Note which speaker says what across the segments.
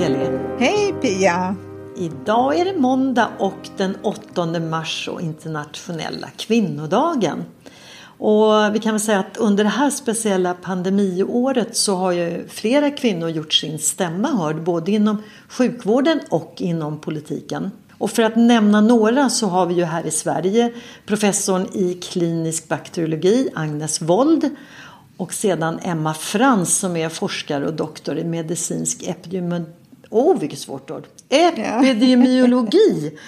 Speaker 1: Hej Elin!
Speaker 2: Hej Pia!
Speaker 1: Idag är det måndag och den 8 mars och internationella kvinnodagen. Och vi kan väl säga att under det här speciella pandemiåret så har ju flera kvinnor gjort sin stämma hörd både inom sjukvården och inom politiken. Och för att nämna några så har vi ju här i Sverige professorn i klinisk bakteriologi Agnes Wold och sedan Emma Frans som är forskare och doktor i medicinsk epidemiologi Åh, oh, vilket svårt ord. Epidemiologi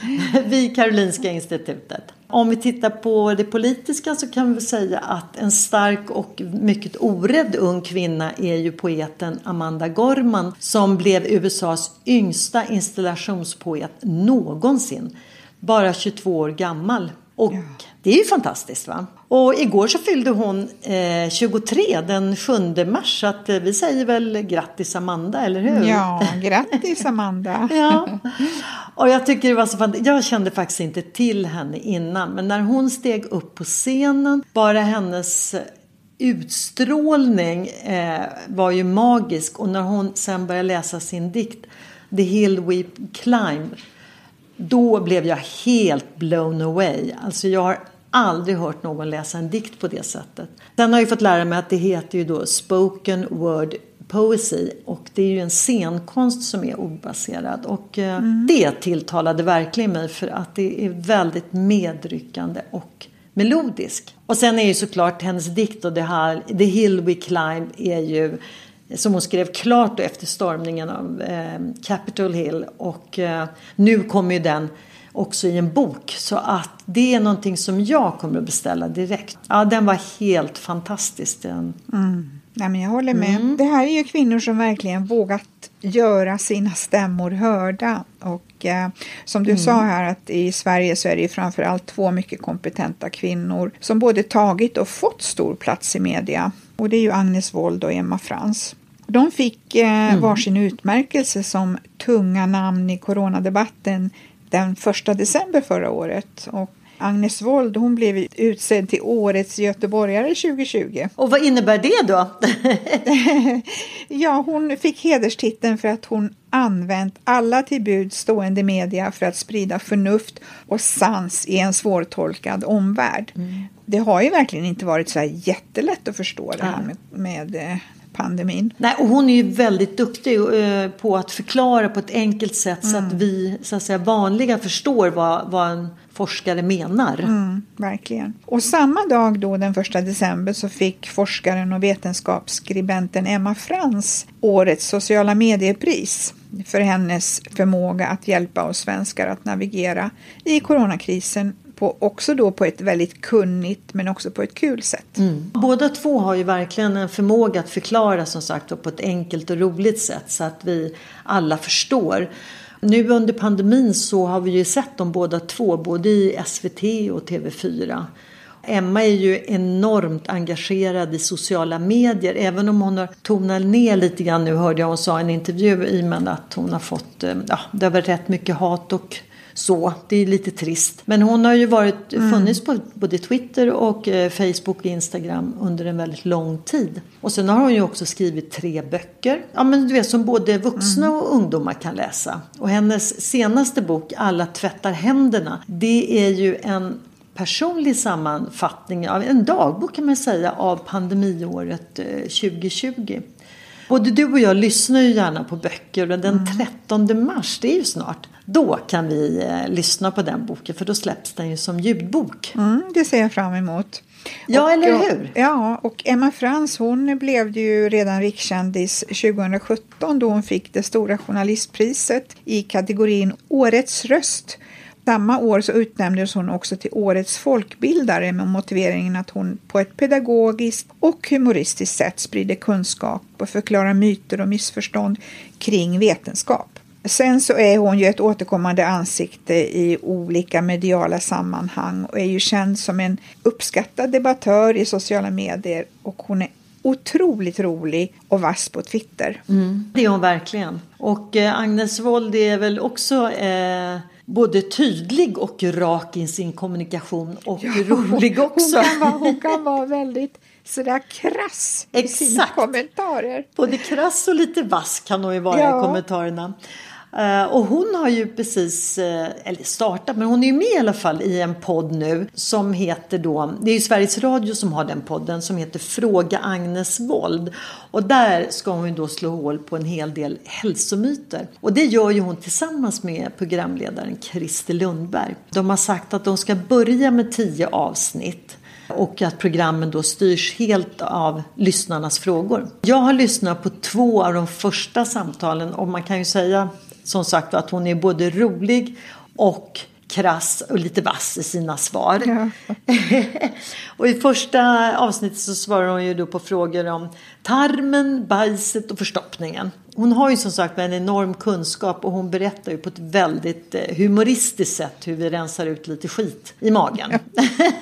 Speaker 1: vid Karolinska institutet. Om vi tittar på det politiska så kan vi säga att en stark och mycket orädd ung kvinna är ju poeten Amanda Gorman som blev USAs yngsta installationspoet någonsin. Bara 22 år gammal. Och ja. Det är ju fantastiskt va? Och igår så fyllde hon eh, 23 den 7 mars så att eh, vi säger väl grattis Amanda, eller hur?
Speaker 2: Ja, grattis Amanda.
Speaker 1: ja. Och jag tycker det var så fantastiskt. Jag kände faktiskt inte till henne innan men när hon steg upp på scenen, bara hennes utstrålning eh, var ju magisk och när hon sen började läsa sin dikt The Hill We Climb då blev jag helt blown away. Alltså jag har aldrig hört någon läsa en dikt på det sättet. Sen har jag fått lära mig att det heter ju då spoken word poesy och det är ju en scenkonst som är ordbaserad och eh, mm. det tilltalade verkligen mig för att det är väldigt medryckande och melodisk. Och sen är ju såklart hennes dikt och det här The Hill We Climb är ju som hon skrev klart efter stormningen av eh, Capitol Hill och eh, nu kommer ju den också i en bok så att det är någonting som jag kommer att beställa direkt. Ja, den var helt fantastisk. Den.
Speaker 2: Mm. Ja, men jag håller med. Mm. Det här är ju kvinnor som verkligen vågat göra sina stämmor hörda. Och eh, som du mm. sa här att i Sverige så är det ju framförallt två mycket kompetenta kvinnor som både tagit och fått stor plats i media. Och det är ju Agnes Wold och Emma Frans. De fick eh, mm. varsin utmärkelse som tunga namn i coronadebatten den 1 december förra året. Och Agnes Wold hon blev utsedd till Årets göteborgare 2020.
Speaker 1: Och vad innebär det då?
Speaker 2: ja, hon fick hederstiteln för att hon använt alla till bud stående media för att sprida förnuft och sans i en svårtolkad omvärld. Mm. Det har ju verkligen inte varit så här jättelätt att förstå det här med, med eh, pandemin.
Speaker 1: Nej, och hon är ju väldigt duktig eh, på att förklara på ett enkelt sätt mm. så att mm. vi så att säga, vanliga förstår vad, vad en forskare menar.
Speaker 2: Mm, verkligen. Och samma dag då den första december så fick forskaren och vetenskapsskribenten Emma Frans årets sociala mediepris för hennes förmåga att hjälpa oss svenskar att navigera i coronakrisen på, också då på ett väldigt kunnigt men också på ett kul sätt.
Speaker 1: Mm. Båda två har ju verkligen en förmåga att förklara som sagt på ett enkelt och roligt sätt så att vi alla förstår. Nu under pandemin så har vi ju sett dem båda två, både i SVT och TV4. Emma är ju enormt engagerad i sociala medier. Även om hon har tonat ner lite grann nu hörde jag hon sa i en intervju i och med att hon har fått, eh, ja det har varit rätt mycket hat och så. Det är lite trist. Men hon har ju varit, mm. funnits på både Twitter och eh, Facebook och Instagram under en väldigt lång tid. Och sen har hon ju också skrivit tre böcker. Ja men du vet som både vuxna mm. och ungdomar kan läsa. Och hennes senaste bok Alla tvättar händerna. Det är ju en personlig sammanfattning, av en dagbok kan man säga, av pandemiåret 2020. Både du och jag lyssnar ju gärna på böcker och den 13 mm. mars, det är ju snart, då kan vi eh, lyssna på den boken för då släpps den ju som ljudbok.
Speaker 2: Mm, det ser jag fram emot.
Speaker 1: Ja, och, eller hur?
Speaker 2: Ja, och Emma Frans hon blev ju redan rikskändis 2017 då hon fick det stora journalistpriset i kategorin Årets röst samma år så utnämndes hon också till Årets folkbildare med motiveringen att hon på ett pedagogiskt och humoristiskt sätt sprider kunskap och förklarar myter och missförstånd kring vetenskap. Sen så är hon ju ett återkommande ansikte i olika mediala sammanhang och är ju känd som en uppskattad debattör i sociala medier och hon är otroligt rolig och vass på Twitter.
Speaker 1: Mm, det är hon verkligen. Och eh, Agnes Wold är väl också eh, både tydlig och rak i sin kommunikation och ja, rolig också.
Speaker 2: Hon kan vara, hon kan vara väldigt sådär krass i sina kommentarer.
Speaker 1: Både krass och lite vass kan hon ju vara ja. i kommentarerna. Eh, och hon har ju precis, eh, eller startat, men hon är ju med i alla fall i en podd nu som heter då, det är ju Sveriges Radio som har den podden som heter Fråga Agnes Wold. Och där ska hon ju då slå hål på en hel del hälsomyter. Och det gör ju hon tillsammans med programledaren Christer Lundberg. De har sagt att de ska börja med tio avsnitt och att programmen då styrs helt av lyssnarnas frågor. Jag har lyssnat på två av de första samtalen och man kan ju säga som sagt att hon är både rolig och krass och lite vass i sina svar. Ja. och i första avsnittet så svarar hon ju då på frågor om tarmen, bajset och förstoppningen. Hon har ju som sagt en enorm kunskap och hon berättar ju på ett väldigt eh, humoristiskt sätt hur vi rensar ut lite skit i magen. Ja.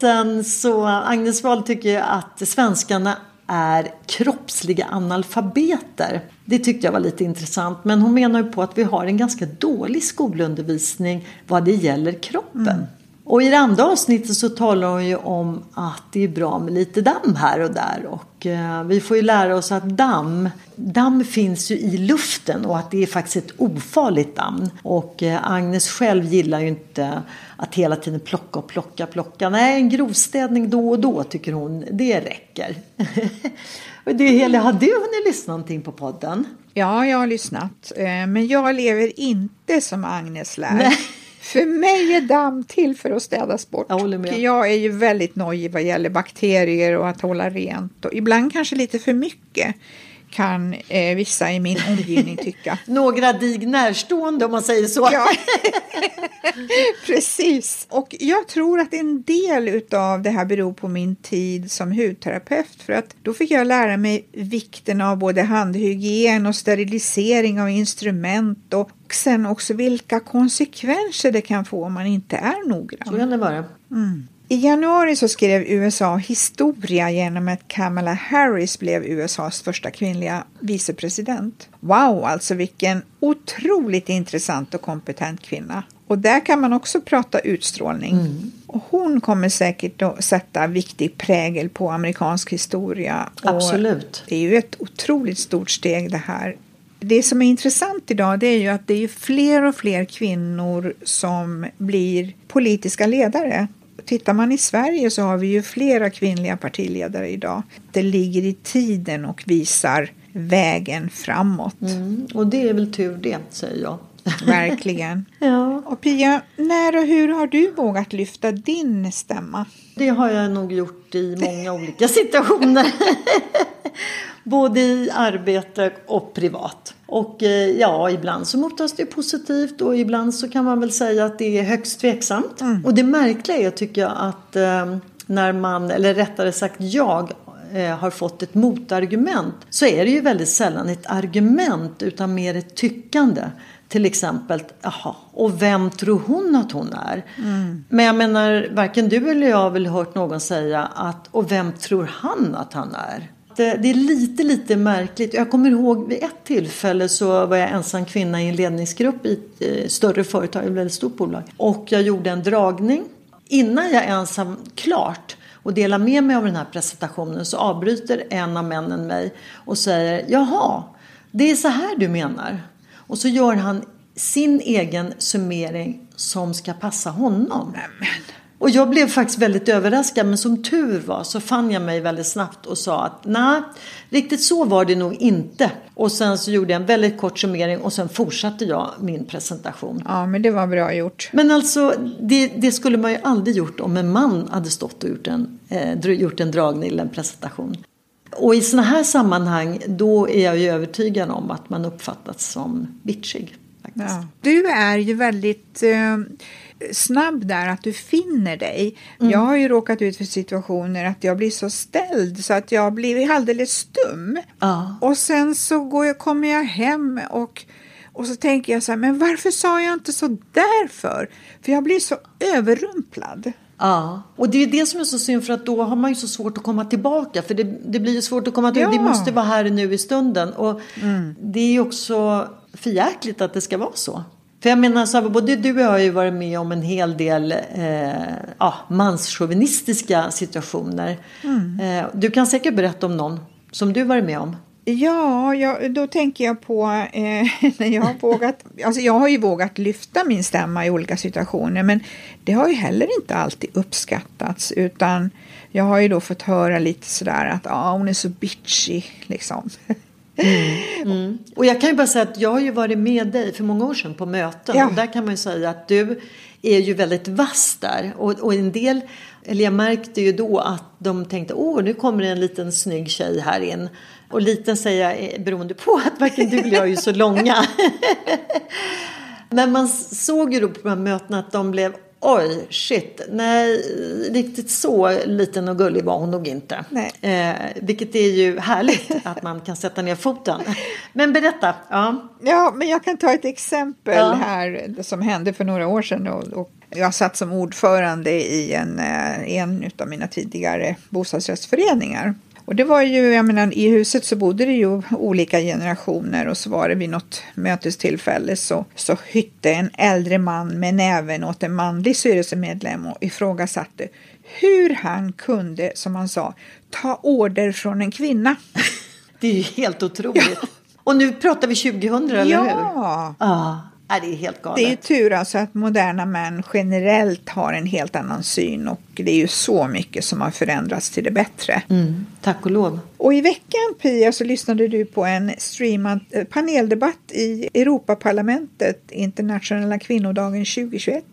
Speaker 1: Sen så Agnes Wahl tycker att svenskarna är kroppsliga analfabeter. Det tyckte jag var lite intressant. Men hon menar ju på att vi har en ganska dålig skolundervisning vad det gäller kroppen. Mm. Och i det andra avsnittet så talar hon ju om att det är bra med lite damm här och där. Och eh, vi får ju lära oss att damm, damm finns ju i luften och att det är faktiskt ett ofarligt damm. Och eh, Agnes själv gillar ju inte att hela tiden plocka och plocka, plocka. Nej, en grovstädning då och då tycker hon, det räcker. och du Heli, har du hunnit lyssna någonting på podden?
Speaker 2: Ja, jag har lyssnat. Eh, men jag lever inte som Agnes lär. Nej. För mig är damm till för att städas bort. Jag, jag är ju väldigt nojig vad gäller bakterier och att hålla rent och ibland kanske lite för mycket kan eh, vissa i min omgivning tycka.
Speaker 1: Några dig närstående om man säger så. Ja.
Speaker 2: Precis. Och jag tror att en del av det här beror på min tid som hudterapeut. För att då fick jag lära mig vikten av både handhygien och sterilisering av instrument och sen också vilka konsekvenser det kan få om man inte är noggrann.
Speaker 1: Så kan det vara.
Speaker 2: Mm. I januari så skrev USA historia genom att Kamala Harris blev USAs första kvinnliga vicepresident. Wow, alltså vilken otroligt intressant och kompetent kvinna. Och där kan man också prata utstrålning. Mm. Och hon kommer säkert att sätta viktig prägel på amerikansk historia.
Speaker 1: Absolut.
Speaker 2: Och det är ju ett otroligt stort steg det här. Det som är intressant idag det är ju att det är fler och fler kvinnor som blir politiska ledare tittar man i Sverige så har vi ju flera kvinnliga partiledare idag. Det ligger i tiden och visar vägen framåt.
Speaker 1: Mm, och det är väl tur det, säger jag.
Speaker 2: Verkligen.
Speaker 1: ja.
Speaker 2: Och Pia, när och hur har du vågat lyfta din stämma?
Speaker 1: Det har jag nog gjort i många olika situationer. Både i arbete och privat. Och eh, ja, ibland så mottas det positivt och ibland så kan man väl säga att det är högst tveksamt. Mm. Och det märkliga är tycker jag att eh, när man, eller rättare sagt jag, eh, har fått ett motargument så är det ju väldigt sällan ett argument utan mer ett tyckande. Till exempel, jaha, och vem tror hon att hon är? Mm. Men jag menar, varken du eller jag har väl hört någon säga att, och vem tror han att han är? det är lite, lite märkligt. Jag kommer ihåg vid ett tillfälle så var jag ensam kvinna i en ledningsgrupp i ett eh, större företag, ett väldigt stort bolag. Och jag gjorde en dragning. Innan jag ens har klart och delar med mig av den här presentationen så avbryter en av männen mig och säger Jaha, det är så här du menar. Och så gör han sin egen summering som ska passa honom. Och jag blev faktiskt väldigt överraskad men som tur var så fann jag mig väldigt snabbt och sa att nej, riktigt så var det nog inte. Och sen så gjorde jag en väldigt kort summering och sen fortsatte jag min presentation.
Speaker 2: Ja, men det var bra gjort.
Speaker 1: Men alltså det, det skulle man ju aldrig gjort om en man hade stått och gjort en, eh, gjort en dragning eller en presentation. Och i sådana här sammanhang då är jag ju övertygad om att man uppfattas som bitchig.
Speaker 2: Ja. Du är ju väldigt eh, snabb där att du finner dig. Mm. Jag har ju råkat ut för situationer att jag blir så ställd så att jag blir alldeles stum. Ja. Och sen så går jag, kommer jag hem och och så tänker jag så här, men varför sa jag inte så där för? För jag blir så överrumplad.
Speaker 1: Ja, och det är det som är så synd för att då har man ju så svårt att komma tillbaka. För det, det blir ju svårt att komma tillbaka. Ja. Det måste vara här nu i stunden. Och mm. det är ju också förjäkligt att det ska vara så. För jag menar, så både du och jag har ju varit med om en hel del eh, ja, manschauvinistiska situationer. Mm. Eh, du kan säkert berätta om någon som du varit med om.
Speaker 2: Ja, jag, då tänker jag på eh, när jag har vågat, alltså jag har ju vågat lyfta min stämma i olika situationer men det har ju heller inte alltid uppskattats utan jag har ju då fått höra lite sådär att ah, hon är så bitchy liksom.
Speaker 1: Mm. Mm. Och jag kan ju bara säga att jag har ju varit med dig för många år sedan på möten ja. och där kan man ju säga att du är ju väldigt vass där och, och en del eller jag märkte ju då att de tänkte åh nu kommer det en liten snygg tjej här in och liten säger jag beroende på att varken du eller jag är ju så långa. Men man såg ju då på de här mötena att de blev Oj, shit. Nej, riktigt så liten och gullig var hon nog inte. Eh, vilket är ju härligt att man kan sätta ner foten. Men berätta. Ja,
Speaker 2: ja men jag kan ta ett exempel ja. här som hände för några år sedan. Och, och jag satt som ordförande i en, eh, en av mina tidigare bostadsrättsföreningar. Och det var ju, jag menar, i huset så bodde det ju olika generationer och så var det vid något mötestillfälle så, så hytte en äldre man med näven åt en manlig styrelsemedlem och ifrågasatte hur han kunde, som han sa, ta order från en kvinna.
Speaker 1: Det är ju helt otroligt. Ja. Och nu pratar vi 2000, eller
Speaker 2: ja.
Speaker 1: hur?
Speaker 2: Ja.
Speaker 1: Ah. Nej, det är helt galet.
Speaker 2: Det är tur alltså att moderna män generellt har en helt annan syn och det är ju så mycket som har förändrats till det bättre.
Speaker 1: Mm, tack och lov.
Speaker 2: Och i veckan Pia så lyssnade du på en streamad eh, paneldebatt i Europaparlamentet internationella kvinnodagen 2021.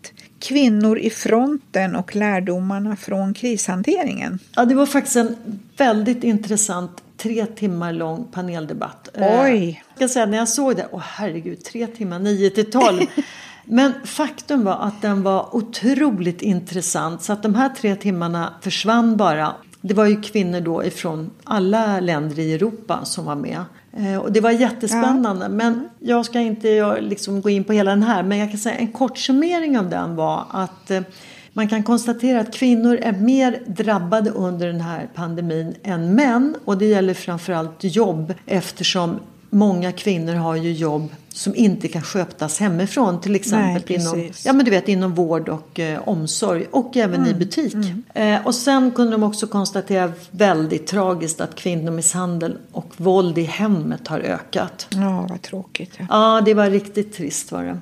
Speaker 2: Kvinnor i fronten och lärdomarna från krishanteringen.
Speaker 1: Ja, det var faktiskt en väldigt intressant tre timmar lång paneldebatt.
Speaker 2: Eh, Oj!
Speaker 1: Jag ska säga, när jag såg det, åh herregud, tre timmar, nio till tolv. Men faktum var att den var otroligt intressant så att de här tre timmarna försvann bara. Det var ju kvinnor då ifrån alla länder i Europa som var med. Eh, och det var jättespännande. Ja. Men jag ska inte liksom gå in på hela den här. Men jag kan säga en kort summering av den var att eh, man kan konstatera att kvinnor är mer drabbade under den här pandemin än män och det gäller framförallt jobb eftersom många kvinnor har ju jobb som inte kan skötas hemifrån. Till exempel Nej, inom, ja, men du vet, inom vård och eh, omsorg och även mm. i butik. Mm. Eh, och sen kunde de också konstatera väldigt tragiskt att kvinnomisshandel och våld i hemmet har ökat.
Speaker 2: Ja, vad tråkigt. Ja,
Speaker 1: ja det var riktigt trist var det.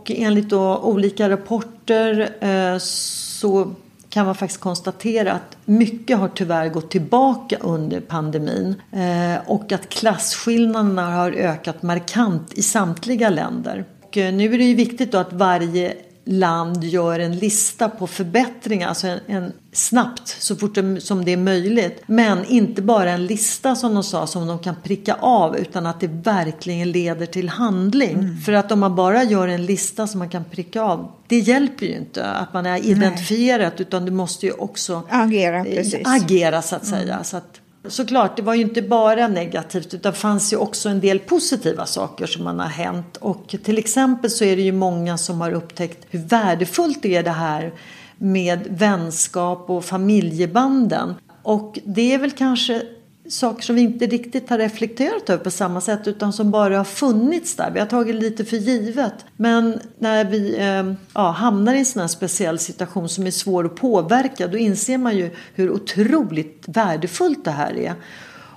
Speaker 1: Och enligt då olika rapporter eh, så kan man faktiskt konstatera att mycket har tyvärr gått tillbaka under pandemin eh, och att klasskillnaderna har ökat markant i samtliga länder. Och eh, nu är det ju viktigt då att varje land gör en lista på förbättringar, alltså en, en snabbt så fort det, som det är möjligt. Men inte bara en lista som de sa som de kan pricka av utan att det verkligen leder till handling. Mm. För att om man bara gör en lista som man kan pricka av det hjälper ju inte att man är identifierat Nej. utan du måste ju också
Speaker 2: agera, precis.
Speaker 1: agera så att säga. Mm. Så att, Såklart, det var ju inte bara negativt utan fanns ju också en del positiva saker som man har hänt. Och till exempel så är det ju många som har upptäckt hur värdefullt det är det här med vänskap och familjebanden. Och det är väl kanske saker som vi inte riktigt har reflekterat över på samma sätt utan som bara har funnits där. Vi har tagit lite för givet. Men när vi eh, ja, hamnar i en sån här speciell situation som är svår att påverka då inser man ju hur otroligt värdefullt det här är.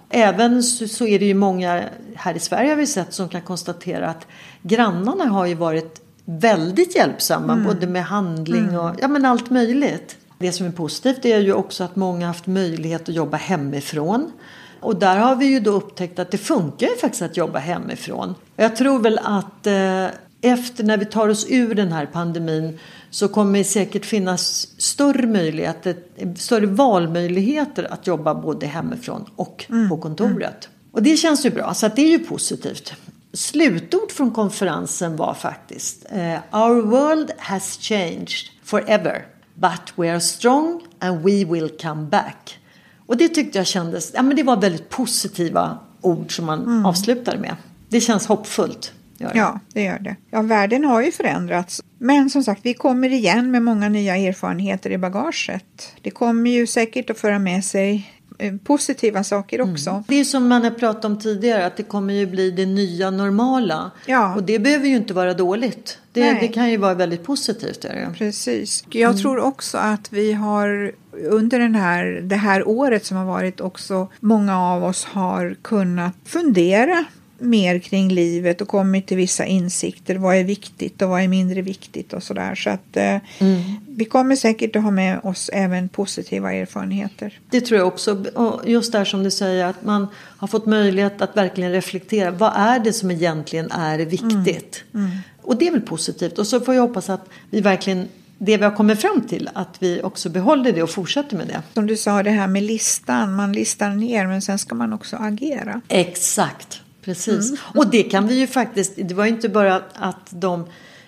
Speaker 1: Även så, så är det ju många här i Sverige har vi sett som kan konstatera att grannarna har ju varit väldigt hjälpsamma. Mm. Både med handling och mm. ja, men allt möjligt. Det som är positivt är ju också att många har haft möjlighet att jobba hemifrån. Och där har vi ju då upptäckt att det funkar ju faktiskt att jobba hemifrån. Jag tror väl att eh, efter när vi tar oss ur den här pandemin så kommer det säkert finnas större möjligheter, större valmöjligheter att jobba både hemifrån och mm. på kontoret. Och det känns ju bra, så det är ju positivt. Slutord från konferensen var faktiskt eh, Our world has changed forever but we are strong and we will come back. Och det tyckte jag kändes, ja men det var väldigt positiva ord som man mm. avslutade med. Det känns hoppfullt.
Speaker 2: Det. Ja, det gör det. Ja, världen har ju förändrats. Men som sagt, vi kommer igen med många nya erfarenheter i bagaget. Det kommer ju säkert att föra med sig positiva saker mm. också. Mm.
Speaker 1: Det är som man har pratat om tidigare, att det kommer ju bli det nya normala. Ja. Och det behöver ju inte vara dåligt. Det, det kan ju vara väldigt positivt. Är det?
Speaker 2: Precis. Jag mm. tror också att vi har under den här, det här året som har varit också många av oss har kunnat fundera mer kring livet och kommit till vissa insikter. Vad är viktigt och vad är mindre viktigt och sådär. Så att eh, mm. vi kommer säkert att ha med oss även positiva erfarenheter.
Speaker 1: Det tror jag också. Och just där som du säger att man har fått möjlighet att verkligen reflektera. Vad är det som egentligen är viktigt? Mm. Mm. Och det är väl positivt. Och så får jag hoppas att vi verkligen det vi har kommit fram till, att vi också behåller det och fortsätter med det.
Speaker 2: Som du sa, det här med listan. Man listar ner men sen ska man också agera.
Speaker 1: Exakt. Precis. Mm. Och det kan vi ju faktiskt, det var ju inte bara att de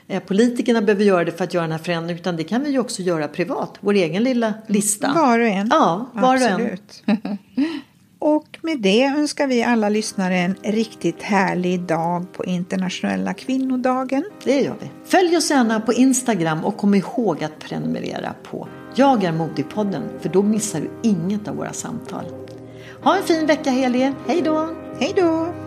Speaker 1: eh, politikerna behöver göra det för att göra den här förändringen utan det kan vi ju också göra privat, vår egen lilla lista.
Speaker 2: Var och en.
Speaker 1: Ja, var Absolut. och en.
Speaker 2: och med det önskar vi alla lyssnare en riktigt härlig dag på internationella kvinnodagen.
Speaker 1: Det gör vi. Följ oss gärna på Instagram och kom ihåg att prenumerera på Jag är modig-podden för då missar du inget av våra samtal. Ha en fin vecka Helie. Hej då!
Speaker 2: Hej då!